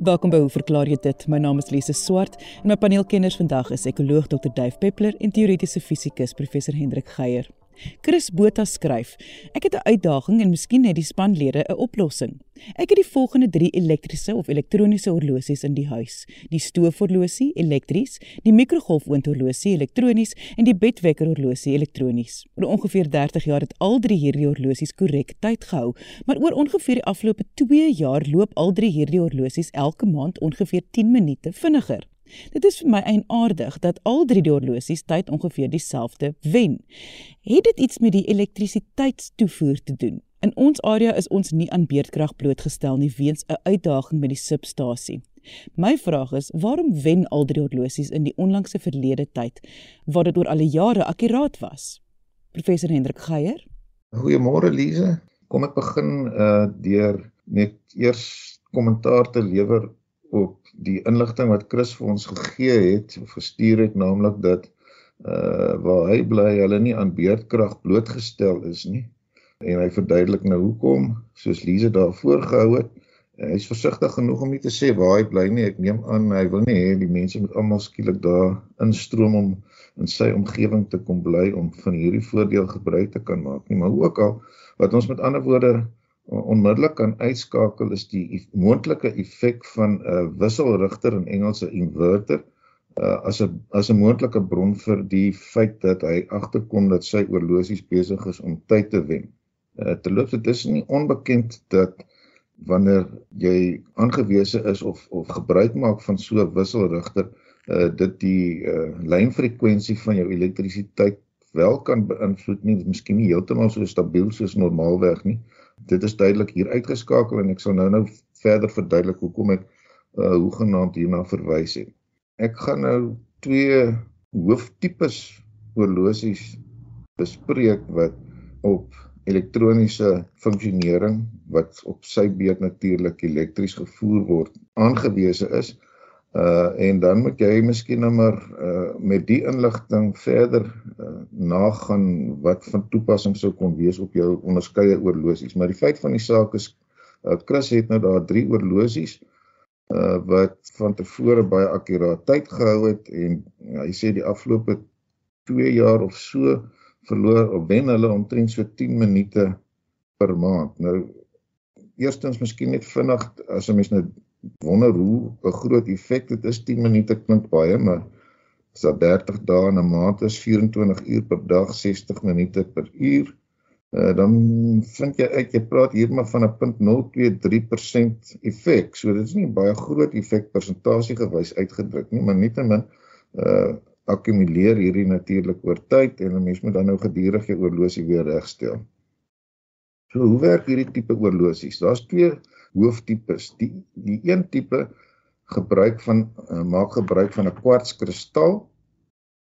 Welkom by Hoe verklaar jy dit? My naam is Lise Swart en my paneelkenners vandag is ekoloog Dr. Duif Peppler en teoretiese fisikus Professor Hendrik Geier. Chris Botha skryf: Ek het 'n uitdaging en miskien het die spanlede 'n oplossing. Ek het die volgende 3 elektriese of elektroniese horlosies in die huis: die stoofhorlosie elektries, die mikrogolfoondhorlosie elektronies en die bedwekkerhorlosie elektronies. Oor ongeveer 30 jaar het al drie hierdie horlosies korrek tyd gehou, maar oor ongeveer die afgelope 2 jaar loop al drie hierdie horlosies elke maand ongeveer 10 minute vinniger. Dit is vir my eienaardig dat al drie die horlosies tyd ongeveer dieselfde wen. Het dit iets met die elektrisiteitstoevoer te doen? In ons area is ons nie aan beerdkrag blootgestel nie weens 'n uitdaging met die substasie. My vraag is, waarom wen al drie horlosies in die onlangse verlede tyd waar dit oor al die jare akkuraat was? Professor Hendrik Geier. Goeiemôre Lize. Kom ek begin uh deur net eers kommentaar te lewer op die inligting wat Chris vir ons gegee het of gestuur het naamlik dat uh waar hy bly hulle nie aan beerdkrag blootgestel is nie. En hy verduidelik nou hoekom soos Lize daar voorgehou het. Hy is versigtig genoeg om nie te sê waar hy bly nie. Ek neem aan hy wil nie hê die mense moet almal skielik daar instroom om in sy omgewing te kom bly om van hierdie voordeel gebruik te kan maak nie. Maar ook al wat ons met ander woorde onmiddellik kan uitskakel is die moontlike effek van 'n uh, wisselrigter in Engelse inverter uh, as 'n as 'n moontlike bron vir die feit dat hy agterkom dat sy oorlosies besig is om tyd te wen. Uh, terloops dit is nie onbekend dat wanneer jy aangewese is of of gebruik maak van so 'n wisselrigter uh, dit die uh, lynfrekwensie van jou elektrisiteit wel kan beïnvloed nie miskien nie heeltemal so stabiel soos normaalweg nie dit is duidelik hier uitgeskakel en ek sal nou nou verder verduidelik hoekom ek uh hoegenaamd hierna verwys het. Ek gaan nou twee hooftipes horlosies bespreek wat op elektroniese funksionering wat op sy beurt natuurlik elektries gevoer word aangewese is Uh en dan moet jy miskien nou maar uh met die inligting verder nagaan wat van toepassing sou kon wees op jou onderskeie oorlosies. Maar die feit van die saak is uh Chris het nou daar drie oorlosies uh wat van tevore baie akkuraat tyd gehou het en ja, hy sê die afgelope 2 jaar of so verloor of wen hulle omtrent so 10 minute per maand. Nou eerstens miskien net vinnig as 'n mens nou wonder hoe 'n groot effek dit is 10 minute klink baie maar as dit 30 dae in 'n maand is 24 uur per dag 60 minute per uur uh, dan vind jy uit jy praat hier maar van 'n 0.023% effek so dit is nie baie groot effek persentasie gewys uitgedruk nie maar nietemin uh akkumuleer hierdie natuurlik oor tyd en 'n mens moet dan nou gedurig jou oorlosie weer regstel. So hoe werk hierdie tipe oorlosies? Daar's twee hooftipes. Die die een tipe gebruik van uh, maak gebruik van 'n kwartskristal.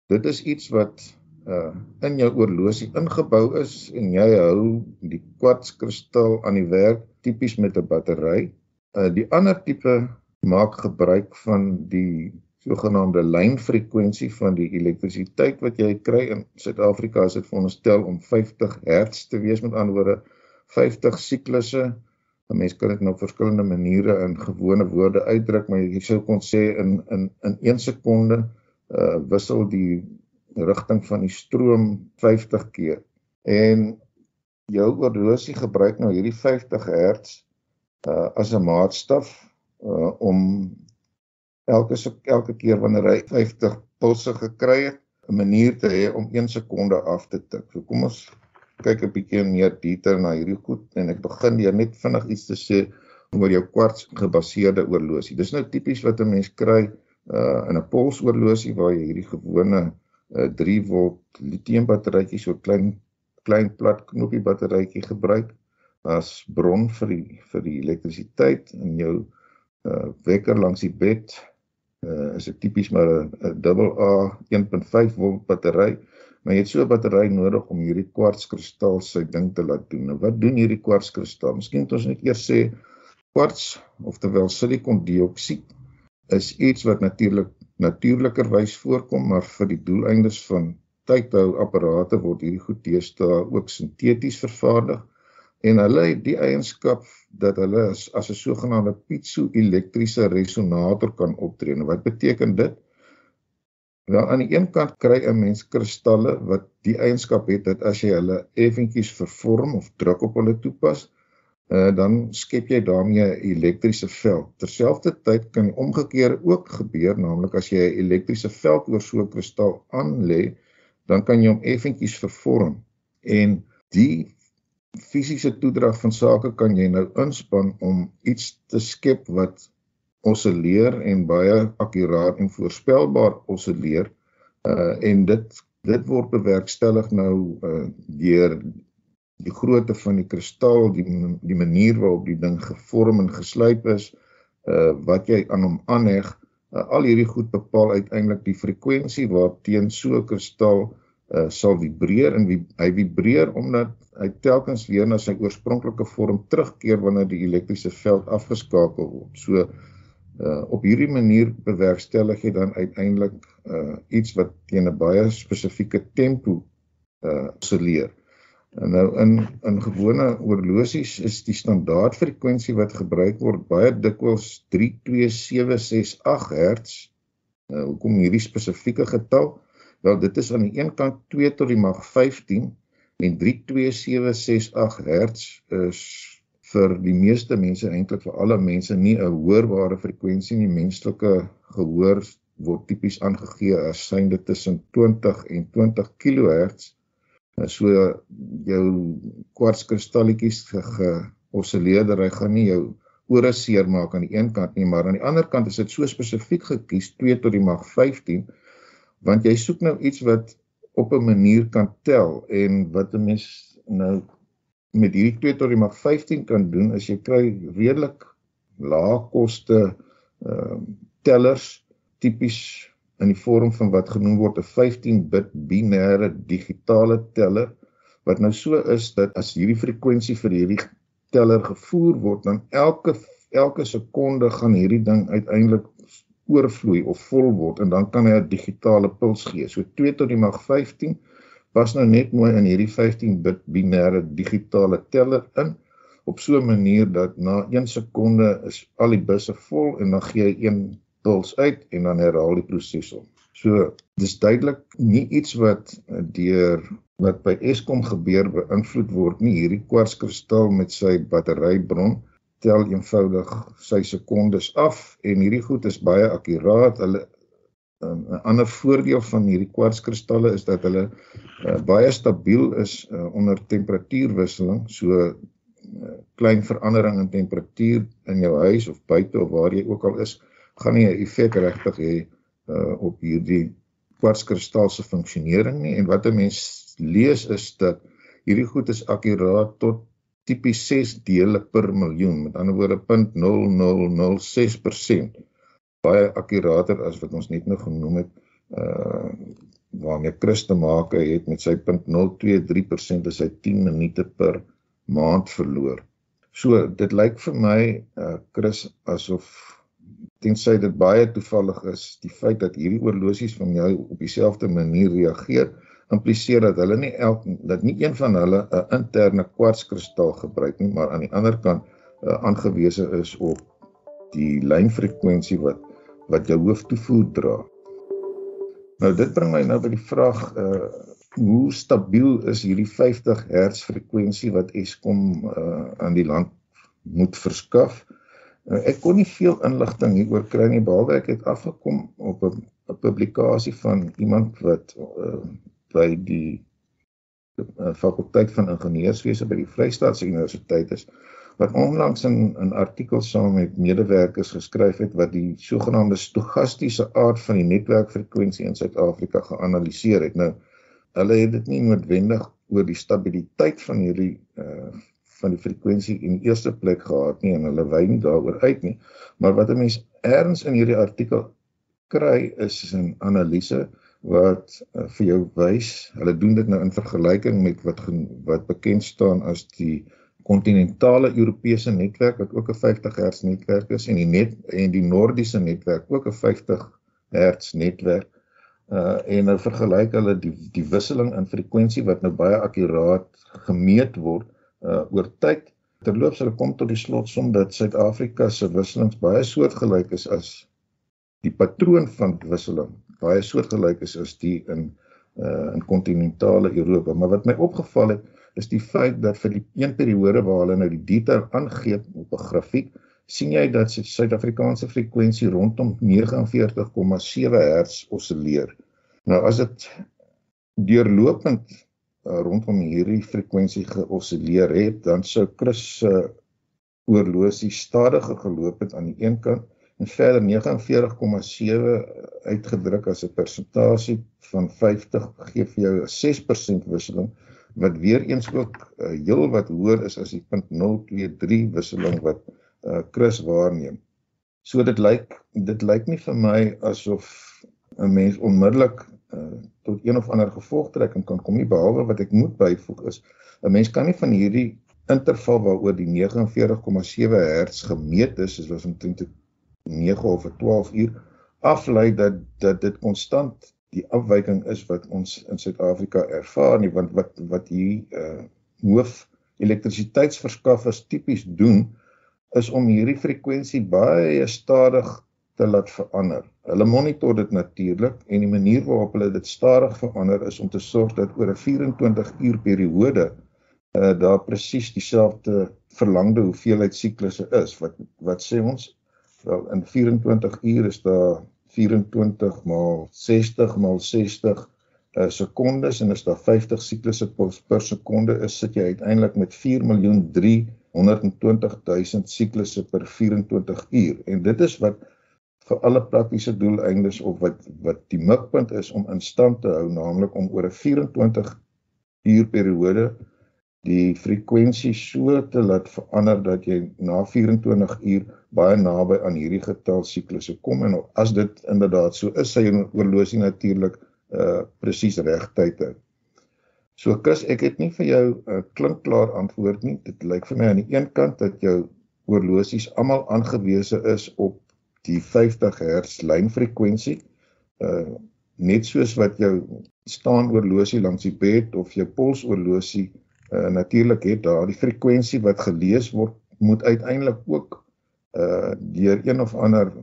Dit is iets wat uh in jou oorlosie ingebou is en jy hou die kwartskristal aan die werk tipies met 'n battery. Uh die ander tipe maak gebruik van die sogenaamde lynfrekwensie van die elektrisiteit wat jy kry in Suid-Afrika is dit veronderstel om 50 Hz te wees met ander woorde 50 siklusse 'n mens kan dit nou op verskillende maniere in gewone woorde uitdruk, maar jy sou kon sê in in in 1 sekonde uh wissel die rigting van die stroom 50 keer. En jou oorlosie gebruik nou hierdie 50 Hz uh as 'n maatstaf uh om elke elke keer wanneer hy 50 pulse gekry het, 'n manier te hê om 1 sekonde af te tik. So kom ons kyk 'n bietjie meer detail na hierdie goed en ek begin deur net vinnig iets te sê oor jou kwarts gebaseerde oorlosie. Dis nou tipies wat 'n mens kry uh in 'n polsoorlosie waar jy hierdie gewone uh 3 volt lithium batterytjie so klein klein plat knoppie batterytjie gebruik as bron vir die vir die elektrisiteit in jou uh wekker langs die bed uh is dit tipies maar 'n dubbel A 1.5 volt battery maar jy het so 'n battery nodig om hierdie kwartskristal sy ding te laat doen. Nou wat doen hierdie kwartskristal? Miskien moet ons net eers sê kwarts oftewel silikondioksied is iets wat natuurlik natuurlikerwys voorkom, maar vir die doeleindes van tydhou apparate word hierdie goed deesdae ook sinteties vervaardig. en hulle het die eienskap dat hulle as 'n sogenaamde piezo-elektriese resonator kan optree. Nou, wat beteken dit? Wel aan die een kant kry 'n mens kristalle wat die eienskap het dat as jy hulle effentjies vervorm of druk op hulle toepas, uh, dan skep jy daarmee 'n elektriese veld. Terselfdertyd kan die omgekeerde ook gebeur, naamlik as jy 'n elektriese veld oor so 'n kristal aanlê, dan kan jy hom effentjies vervorm en die fisiese toedrag van sake kan jy nou inspann om iets te skep wat osilleer en baie akkuraat en voorspelbaar osilleer uh en dit dit word bewerkstellig nou uh deur die grootte van die kristal die die manier waarop die ding gevorm en geslyp is uh wat jy aan hom aanheg uh, al hierdie goed bepaal uiteindelik die frekwensie waarteen so 'n kristal uh sal vibreer en wie, hy vibreer omdat hy telkens weer na sy oorspronklike vorm terugkeer wanneer die elektriese veld afgeskakel word. So uh op hierdie manier bewerkstellig jy dan uiteindelik uh iets wat teen 'n baie spesifieke tempo uh osilleer. En nou in in gewone oorlosies is die standaard frekwensie wat gebruik word baie dikwels 32768 Hz. Uh hoekom hierdie spesifieke getal? Wel dit is aan die een kant 2 tot die mag 15 en 32768 Hz is vir die meeste mense eintlik vir alle mense nie 'n hoorbare frekwensie nie. Menslike gehoor word tipies aangegee as synde tussen 20 en 20 kHz. So jou kwartskristalletjies geosilleerder, hy gaan nie jou ore seermaak aan die een kant nie, maar aan die ander kant is dit so spesifiek gekies 2 tot die mag 15 want jy soek nou iets wat op 'n manier kan tel en wat 'n mens nou met hierdie 2 tot die mag 15 kan doen is jy kry redelik lae koste ehm uh, tellers tipies in die vorm van wat genoem word 'n 15 bit binêre digitale teller wat nou so is dat as hierdie frekwensie vir hierdie teller gevoer word dan elke elke sekonde gaan hierdie ding uiteindelik oorvloei of vol word en dan kan hy 'n digitale puls gee. So 2 tot die mag 15 pas nou net mooi in hierdie 15 bit binêre digitale teller in op so 'n manier dat na 1 sekonde is al die busse vol en dan gee hy een puls uit en dan herhaal die proses om. So dis duidelik nie iets wat deur wat by Eskom gebeur beïnvloed word nie hierdie kwartskristal met sy batterybron tel eenvoudig sy sekondes af en hierdie goed is baie akkuraat. Hulle 'n um, ander voordeel van hierdie kwartskristalle is dat hulle uh, baie stabiel is uh, onder temperatuurwisseling. So uh, klein verandering in temperatuur in jou huis of buite of waar jy ook al is, gaan nie 'n effek regtig hê uh, op hierdie kwartskristal se funksionering nie. En wat 'n mens lees is dat hierdie goed is akkuraat tot tipies 6 dele per miljoen, met ander woorde 0.0006%. Baie akkurater as wat ons net nou genoem het, uh waarmee Chris te maak het met sy 0.023% as hy 10 minute per maand verloor. So dit lyk vir my uh Chris asof tensy dit baie toevallig is, die feit dat hierdie oorlosies van jou op dieselfde manier reageer, impliseer dat hulle nie elk dat nie een van hulle 'n interne kwartskristal gebruik nie, maar aan die ander kant uh, aangewese is op die lynfrekwensie wat wat jou hooftoevoer dra. Nou dit bring my nou by die vraag uh hoe stabiel is hierdie 50 Hz frekwensie wat Eskom uh aan die land moet verskaf? Uh, ek kon nie veel inligting hieroor kry nie behalwe ek het afgekom op 'n publikasie van iemand wat uh, by die uh, fakulteit van ingenieurswese by die Vrystaatse Universiteit is wat onlangs in 'n artikel saam met medewerkers geskryf het wat die sogenaamde stogastiese aard van die netwerkfrekwensie in Suid-Afrika geanaliseer het. Nou hulle het dit nie noodwendig oor die stabiliteit van hierdie uh van die frekwensie in eerste plek gehad nie en hulle wy nie daaroor uit nie. Maar wat 'n mens erns in hierdie artikel kry is 'n analise wat uh, vir jou wys, hulle doen dit nou in vergelyking met wat wat bekend staan as die kontinentale Europese netwerk wat ook 'n 50 Hz netwerk is en die net en die Noordiese netwerk ook 'n 50 Hz netwerk. Uh en nou vergelyk hulle die die wisseling in frekwensie wat nou baie akkuraat gemeet word uh oor tyd. Terloops, hulle kom tot die slotsom dat Suid-Afrika se wisselings baie soortgelyk is as die patroon van wisseling baie soortgelyk is as die in uh in kontinentale Europa. Maar wat my opgeval het, is die feit dat vir die een periode waar hulle nou die detail aangee op 'n grafiek, sien jy dat Suid-Afrikaanse frekwensie rondom 49,7 Hz osilleer. Nou as dit deurlopend uh, rondom hierdie frekwensie geosilleer het, dan sou Chris se uh, oorlosie stadiger geloop het aan die een kant en verder 49,7 uitgedruk as 'n persentasie van 50 gee vir jou 'n 6% wisseling wat weer eens ook uh, heel wat hoër is as die 0.023 wisseling wat uh, Chris waarneem. So dit lyk dit lyk nie vir my asof 'n mens onmiddellik uh, tot een of ander gevolgtrekking kan kom nie behalwe wat ek moet byvoeg is 'n mens kan nie van hierdie interval waaroor die 49,7 Hz gemeet is, soos omtrent 9 of 12 uur aflei dat dat dit konstant die afwyking is wat ons in Suid-Afrika ervaar nie want wat wat hier uh hoof elektrisiteitsverskaffers tipies doen is om hierdie frekwensie baie stadig te laat verander. Hulle monitor dit natuurlik en die manier waarop hulle dit stadig verander is om te sorg dat oor 'n 24 uur periode uh daar presies dieselfde verlangde hoeveelheid siklusse is wat wat sê ons Wel in 24 uur is daar 24 maal 60 maal 60 uh, sekondes en as daar 50 siklusse per sekonde is, sit jy uiteindelik met 4 miljoen 320 000 siklusse per 24 uur. En dit is wat vir alle praktiese doeleindes of wat wat die mikpunt is om in stand te hou, naamlik om oor 'n 24 uur periode die frekwensie so te laat verander dat jy na 24 uur baie naby aan hierdie getal siklusse kom en as dit inderdaad so is, sy oorlosie natuurlik uh presies regtyd hou. So kus ek het nie vir jou 'n uh, klinkklaar antwoord nie. Dit lyk vir my aan die een kant dat jou oorlosies almal aangewese is op die 50 Hz lynfrekwensie. Uh net soos wat jou staan oorlosie langs die bed of jou polsoorlosie uh, natuurlik het daardie frekwensie wat gelees word moet uiteindelik ook uh deur een of ander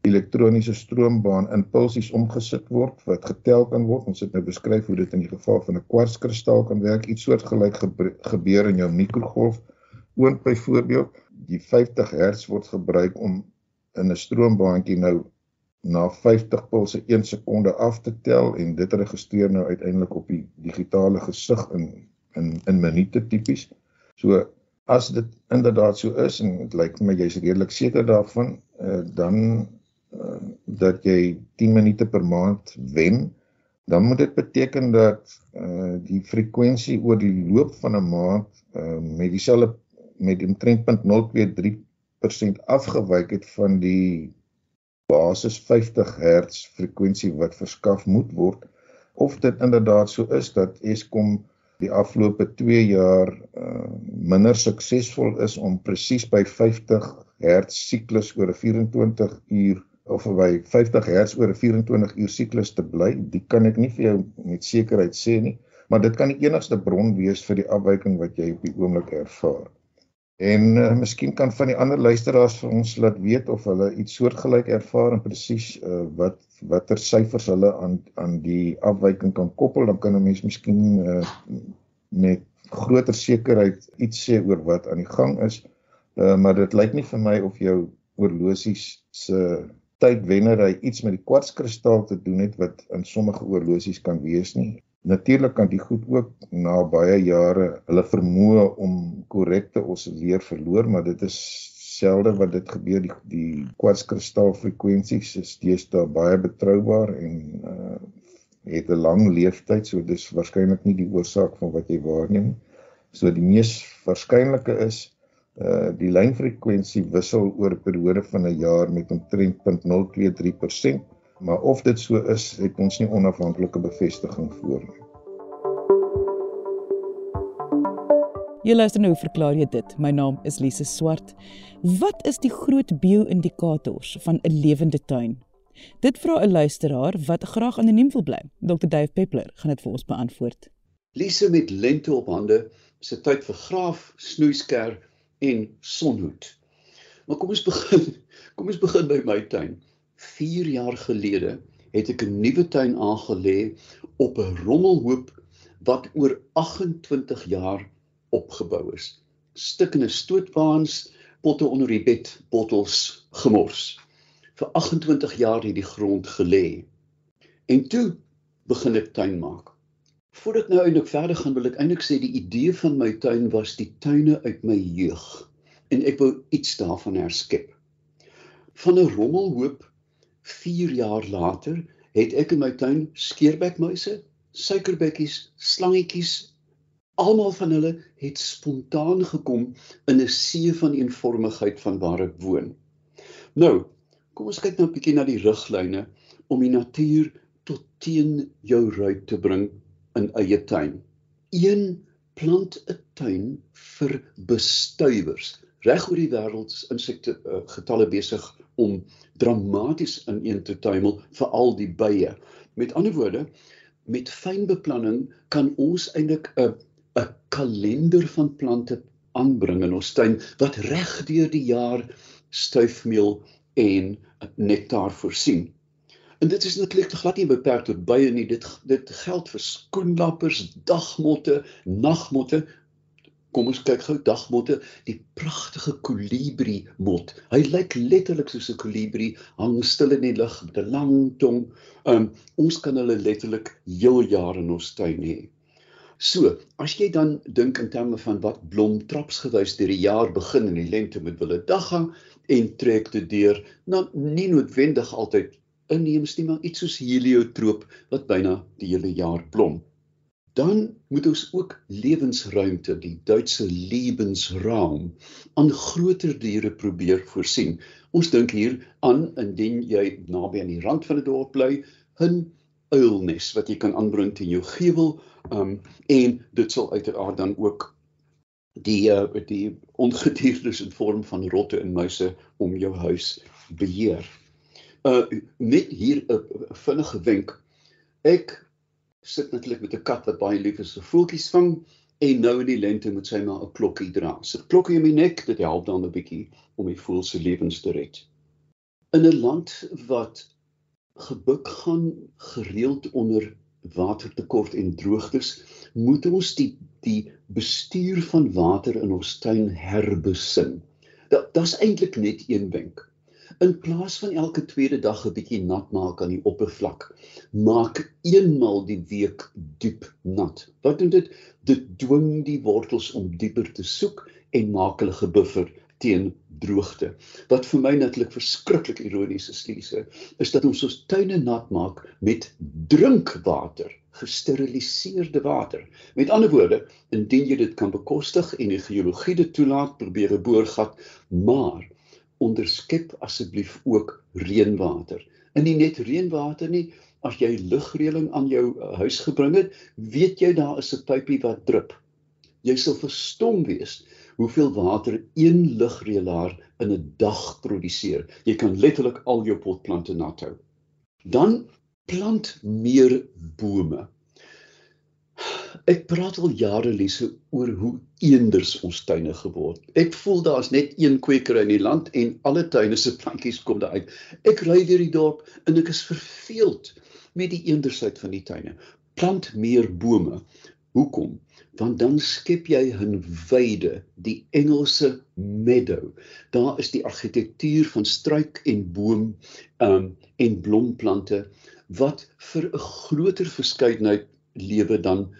elektroniese stroombaan impulsies omgesit word wat getel kan word. Ons het nou beskryf hoe dit in die geval van 'n kwartskristal kan werk. Iets soortgelyk gebeur in jou mikrogolf oond byvoorbeeld. Die 50 Hz word gebruik om in 'n stroombaantjie nou na 50 pulse 1 sekonde af te tel en dit registreer nou uiteindelik op die digitale gesig in in in minute tipies. So as dit inderdaad so is en dit lyk vir my jy's redelik seker daarvan, uh, dan uh, dat jy 10 minute per maand wen, dan moet dit beteken dat uh, die frekwensie oor die loop van 'n maand uh, met dieselfde met omtrent 0.023% afgewyk het van die basis 50 Hz frekwensie wat verskaf moet word of dit inderdaad so is dat Eskom die afgelope 2 jaar uh, minder suksesvol is om presies by 50 Hz siklus oor 'n 24 uur of by 50 Hz oor 'n 24 uur siklus te bly. Dit kan ek nie vir jou met sekerheid sê nie, maar dit kan die enigste bron wees vir die afwyking wat jy op die oomblik ervaar. En uh, miskien kan van die ander luisteraars vir ons laat weet of hulle iets soortgelyk ervaar en presies uh, wat watter syfers hulle aan aan die afwyking kan koppel, dan kan 'n mens miskien uh, met groter sekerheid iets sê oor wat aan die gang is. Uh, maar dit lyk nie vir my of jou oorlosies se tydwennery iets met die kwartskristal te doen het wat in sommige oorlosies kan wees nie. Natuurlik kan die goed ook na baie jare hulle vermoë om korrek te osilleer verloor, maar dit is selde wat dit gebeur die die kwartskristal frekwensies is deesdae baie betroubaar en uh het 'n lang lewensduur so dis waarskynlik nie die oorsaak van wat jy waarneem so die mees waarskynlike is uh die lynfrekwensie wissel oor 'n periode van 'n jaar met omtrent 0.023% maar of dit so is het ons nie onafhanklike bevestiging voor nie Jy luister nou, verklaar jy dit. My naam is Lise Swart. Wat is die groot bio-indikators van 'n lewende tuin? Dit vra 'n luisteraar wat graag anoniem wil bly. Dr. Dave Peppler gaan dit vir ons beantwoord. Lise met lente op hande se tyd vir graaf, snoeisker en sonhoed. Maar kom ons begin. Kom ons begin by my tuin. 4 jaar gelede het ek 'n nuwe tuin aangelê op 'n rommelhoop wat oor 28 jaar opgebou is. Stukkende stootwaans, potte onder die bed, bottels gemors. Vir 28 jaar het die grond gelê. En toe begin ek tuin maak. Voordat nou eintlik verder gaan, wil ek eintlik sê die idee van my tuin was die tuine uit my jeug en ek wou iets daarvan herskep. Van 'n rommelhoop 4 jaar later het ek in my tuin skeerbekmuise, suikerbekkies, slangetjies, almal van hulle het spontaan gekom in 'n see van eenvormigheid van waar ek woon. Nou, kom ons kyk nou 'n bietjie na die riglyne om die natuur tot teen jou ruit te bring in eie tuin. Een plant 'n tuin vir bestuivers. Reg oor die wêreld is insekte uh, getalle besig om dramaties ineen te tuimel vir al die bye. Met ander woorde, met fyn beplanning kan ons eintlik 'n 'n kalender van plante aanbring in ons tuin wat reg deur die jaar stuifmeel en nektar voorsien. En dit is natuurlik glad nie beperk tot bye nie. Dit dit geld vir skoenlappers, dagmotte, nagmotte. Kom ons kyk gou dagmotte, die pragtige kolibrie mot. Hy lyk letterlik soos 'n kolibrie, hang stil in die lug met 'n lang tong. Um ons kan hulle letterlik heel jaar in ons tuin hê. So, as jy dan dink in terme van wat blom trapsgewys deur die jaar begin in die lente met wille daggang en trek dit deur, nou nie noodwendig altyd inheems nie, maar iets soos heliotroop wat byna die hele jaar blom. Dan moet ons ook lewensruimte, die Duitse Lebensraum, aan groter diere probeer voorsien. Ons dink hier aan indien jy naby aan die rand van 'n dorp bly, 'n uilnes wat jy kan aanbring teen jou gevel, um en dit sal uiteraard dan ook die uh, die ongediertes in vorm van rotte en muise om jou huis beheer uh net hier 'n uh, vinnige wenk. Ek sit natuurlik met 'n kat wat baie lief is vir voeltjies vang en nou in die lente moet sy maar 'n klokkie dra. So, klokkie in my nek, dit help dan 'n bietjie om die voel se lewens te red. In 'n land wat gebuk gaan gereeld onder watertekort en droogtes, moet ons die die bestuur van water in ons tuin herbesin. Dit is eintlik net een wenk in plaas van elke tweede dag 'n bietjie nat maak aan die oppervlak, maak eenmal die week diep nat. Wat doen dit? Dit dwing die wortels om dieper te soek en maak hulle gebuffer teen droogte. Wat vir my natuurlik verskriklik ironies is, Lise, is dat ons ons tuine nat maak met drinkwater, gesteriliseerde water. Met ander woorde, indien jy dit kan bekostig en die geologie dit toelaat, probeer 'n boorgat, maar onderskep asseblief ook reënwater. En nie net reënwater nie, as jy lugreëling aan jou uh, huis gebring het, weet jy daar is 'n pypie wat drup. Jy sal verstom wees hoeveel water een lugreëlaar in 'n dag produseer. Jy kan letterlik al jou potplante nat hou. Dan plant meer bome. Ek praat al jare lesse oor hoe eenders ons tuine geword. Ek voel daar's net een kweker in die land en alle tuine se plantjies kom daar uit. Ek ry deur die dorp en ek is verveeld met die eendersheid van die tuine. Plant meer bome. Hoekom? Want dan skep jy 'n weide, die Engelse meadow. Daar is die argitektuur van struik en boom um en blomplante wat vir 'n groter verskeidenheid lewe dan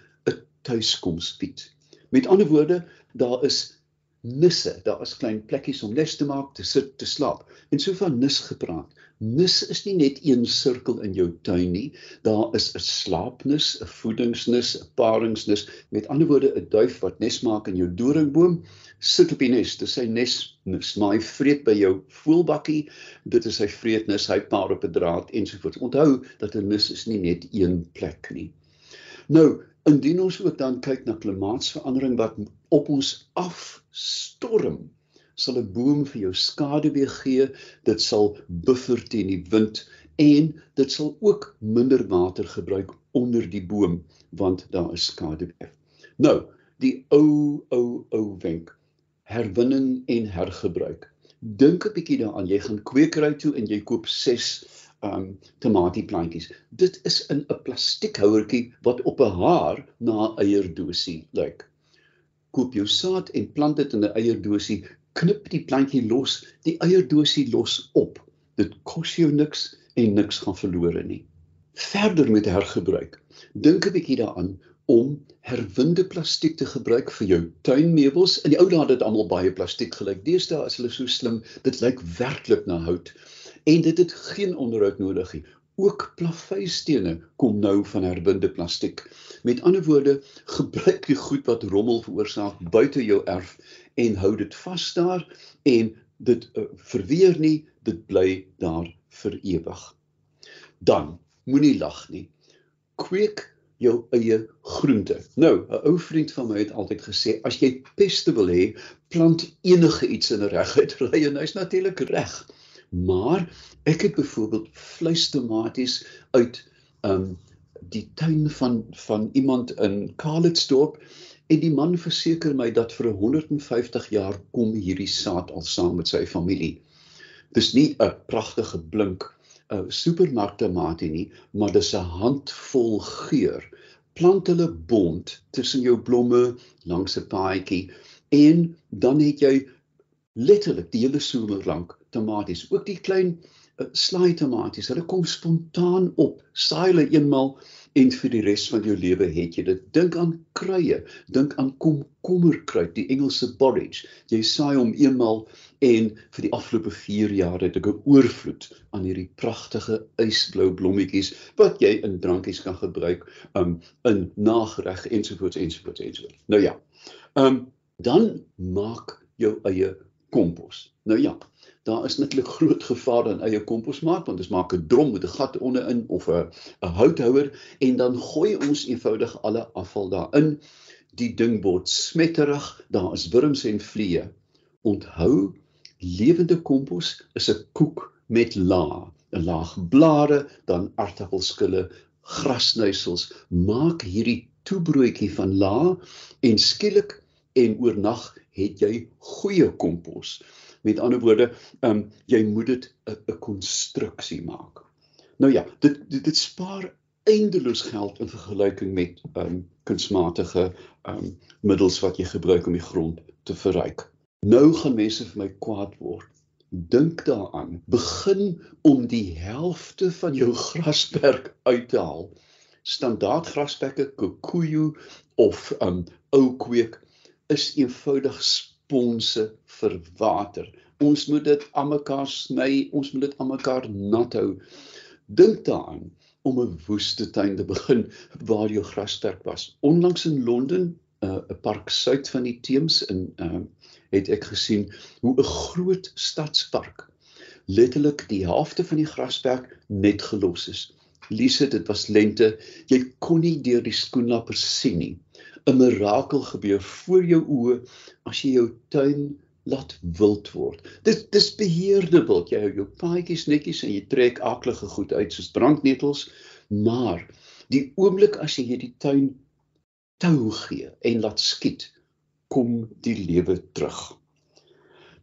tuiskoms bied. Met ander woorde, daar is nisse, daar is klein plekkies om nes te maak, te sit, te slaap. En so van nis gepraat. Nis is nie net een sirkel in jou tuin nie. Daar is 'n slaapnis, 'n voedingsnis, 'n paringsnis. Met ander woorde, 'n duif wat nes maak in jou doringboom, sit op die nes, dis sy nesnis. Maar hy vreet by jou voelbakkie, dit is sy vreetnis, hy paar op 'n draad ensovoorts. Onthou dat 'n nis is nie net een plek nie. Nou, Indien ons ook dan kyk na klimaatsverandering wat op ons afstorm, sal 'n boom vir jou skaduwee gee, dit sal buffer teen die wind en dit sal ook minder water gebruik onder die boom want daar is skaduwee. Nou, die ou ou ou wenk. Herwinning en hergebruik. Dink 'n bietjie daaraan. Jy gaan kwekery toe en jy koop 6 um tomatieplantjies. Dit is in 'n plastiekhouertjie wat op 'n haar na eierdosie lyk. Koop jou saad en plant dit in 'n eierdosie. Knip die plantjie los, die eierdosie los op. Dit kos jou niks en niks gaan verlore nie. Verder met hergebruik. Dink 'n bietjie daaraan om herwinde plastiek te gebruik vir jou tuinmeubels. In die ou dae het dit almal baie plastiek gelyk. Deesdae is hulle so slim, dit lyk werklik na hout en dit het geen onderhoud nodig nie. Ook plaveistene kom nou van herbinde plastiek. Met ander woorde, gebruik die goed wat rommel veroorsaak buite jou erf en hou dit vas daar en dit uh, verweer nie, dit bly daar vir ewig. Dan moenie lag nie. Kweek jou eie groente. Nou, 'n ou vriend van my het altyd gesê as jy peste wil hê, plant enige iets in 'n reguit ry en hy's natuurlik reg. Maar ek het byvoorbeeld vleistomaties uit um die tuin van van iemand in Kaalitsdorp en die man verseker my dat vir 150 jaar kom hierdie saad al saam met sy familie. Dis nie 'n pragtige blink 'n supermarktomatie nie, maar dis 'n handvol geur. Plant hulle bond tussen jou blomme langs 'n paadjie en dan het jy letterlik die hele somer lank tomaties, ook die klein uh, slaai tomaties. Hulle kom spontaan op. Saai hulle eenmal en vir die res van jou lewe het jy dit. Dink aan kruie, dink aan komkommerkruid, die Engelse borage. Jy saai hom eenmal en vir die afgelope 4 jaar het ek 'n oorvloed aan hierdie pragtige ysblou blommetjies wat jy in drankies kan gebruik, um in nagereg ensovoorts ensovoorts ensovoorts. Nou ja. Um dan maak jou eie kompos. Nou ja, daar is netlik groot gevaar in eie kompos maak want ons maak 'n drom met 'n gat onder-in of 'n 'n houthouer en dan gooi ons eenvoudig alle afval daarin. Die ding word smetterig, daar is wurms en vliee. Onthou, lewende kompos is 'n koek met laag, 'n laag blare, dan aartappelskille, grasnysels. Maak hierdie toebroodjie van laag en skielik en oornag het jy goeie kompos. Met ander woorde, ehm um, jy moet dit 'n konstruksie maak. Nou ja, dit dit, dit spaar eindeloos geld in vergelyking met ehm um, kunsmatige ehm um, middels wat jy gebruik om die grond te verryk. Nou gaan mense vir my kwaad word. Dink daaraan, begin om die helfte van jou grasperk uit te haal. Standaard grasperke, kokoejo of 'n um, ou kweek is eenvoudig sponse vir water. Ons moet dit aan mekaar sny, ons moet dit aan mekaar nat hou. Dink daaraan om 'n woestetuin te begin waar jou grassterk was. Onlangs in Londen, uh, 'n uh, park suid van die Theems in uh, het ek gesien hoe 'n groot stadspark letterlik die helfte van die grasperk net gelos is. Lise, dit was lente. Jy kon nie deur die skoenlappers sien nie. 'n mirakel gebeur voor jou oë as jy jou tuin laat wild word. Dit dis beheerde wild. Jy hou jou paadjies netjies en jy trek aklige goed uit soos brandnetels, maar die oomblik as jy hierdie tuin tou gee en laat skiet, kom die lewe terug.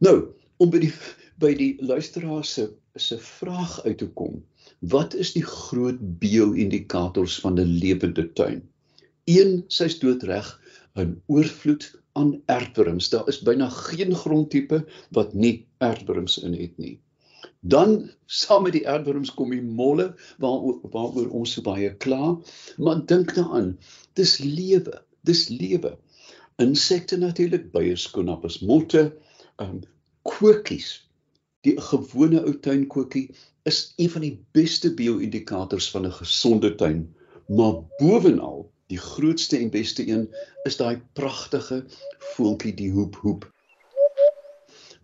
Nou, om by die by die luisteraar se se vraag uit te kom, wat is die groot bio-indikators van 'n lewende tuin? Een sy's doodreg 'n oorvloed aan aardwurms. Daar is byna geen grondtipe wat nie aardwurms in het nie. Dan saam met die aardwurms kom die molle waaroor waaroor ons so baie kla, maar dink daaraan, dis lewe, dis lewe. Insekte natuurlik, baie skoenappers, motte, um kokies. Die gewone ou tuinkokie is een van die beste bio-indikators van 'n gesonde tuin, maar bovenal Die grootste en beste een is daai pragtige voeltjie die hoep hoep.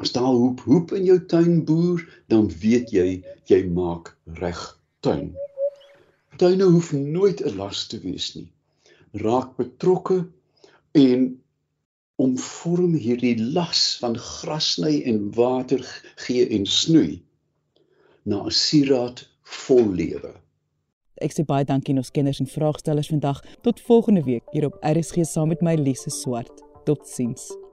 As daar hoep hoep in jou tuin boer, dan weet jy jy maak reg tuin. Tuine hoef nooit 'n las te wees nie. Raak betrokke en omvorm hierdie las van grasny en water gee en snoei na 'n sieraad vol lewe. Ek sê baie dankie aan ons kenners en vraagstellers vandag. Tot volgende week hier op RSG saam met my Lise Swart. Totsiens.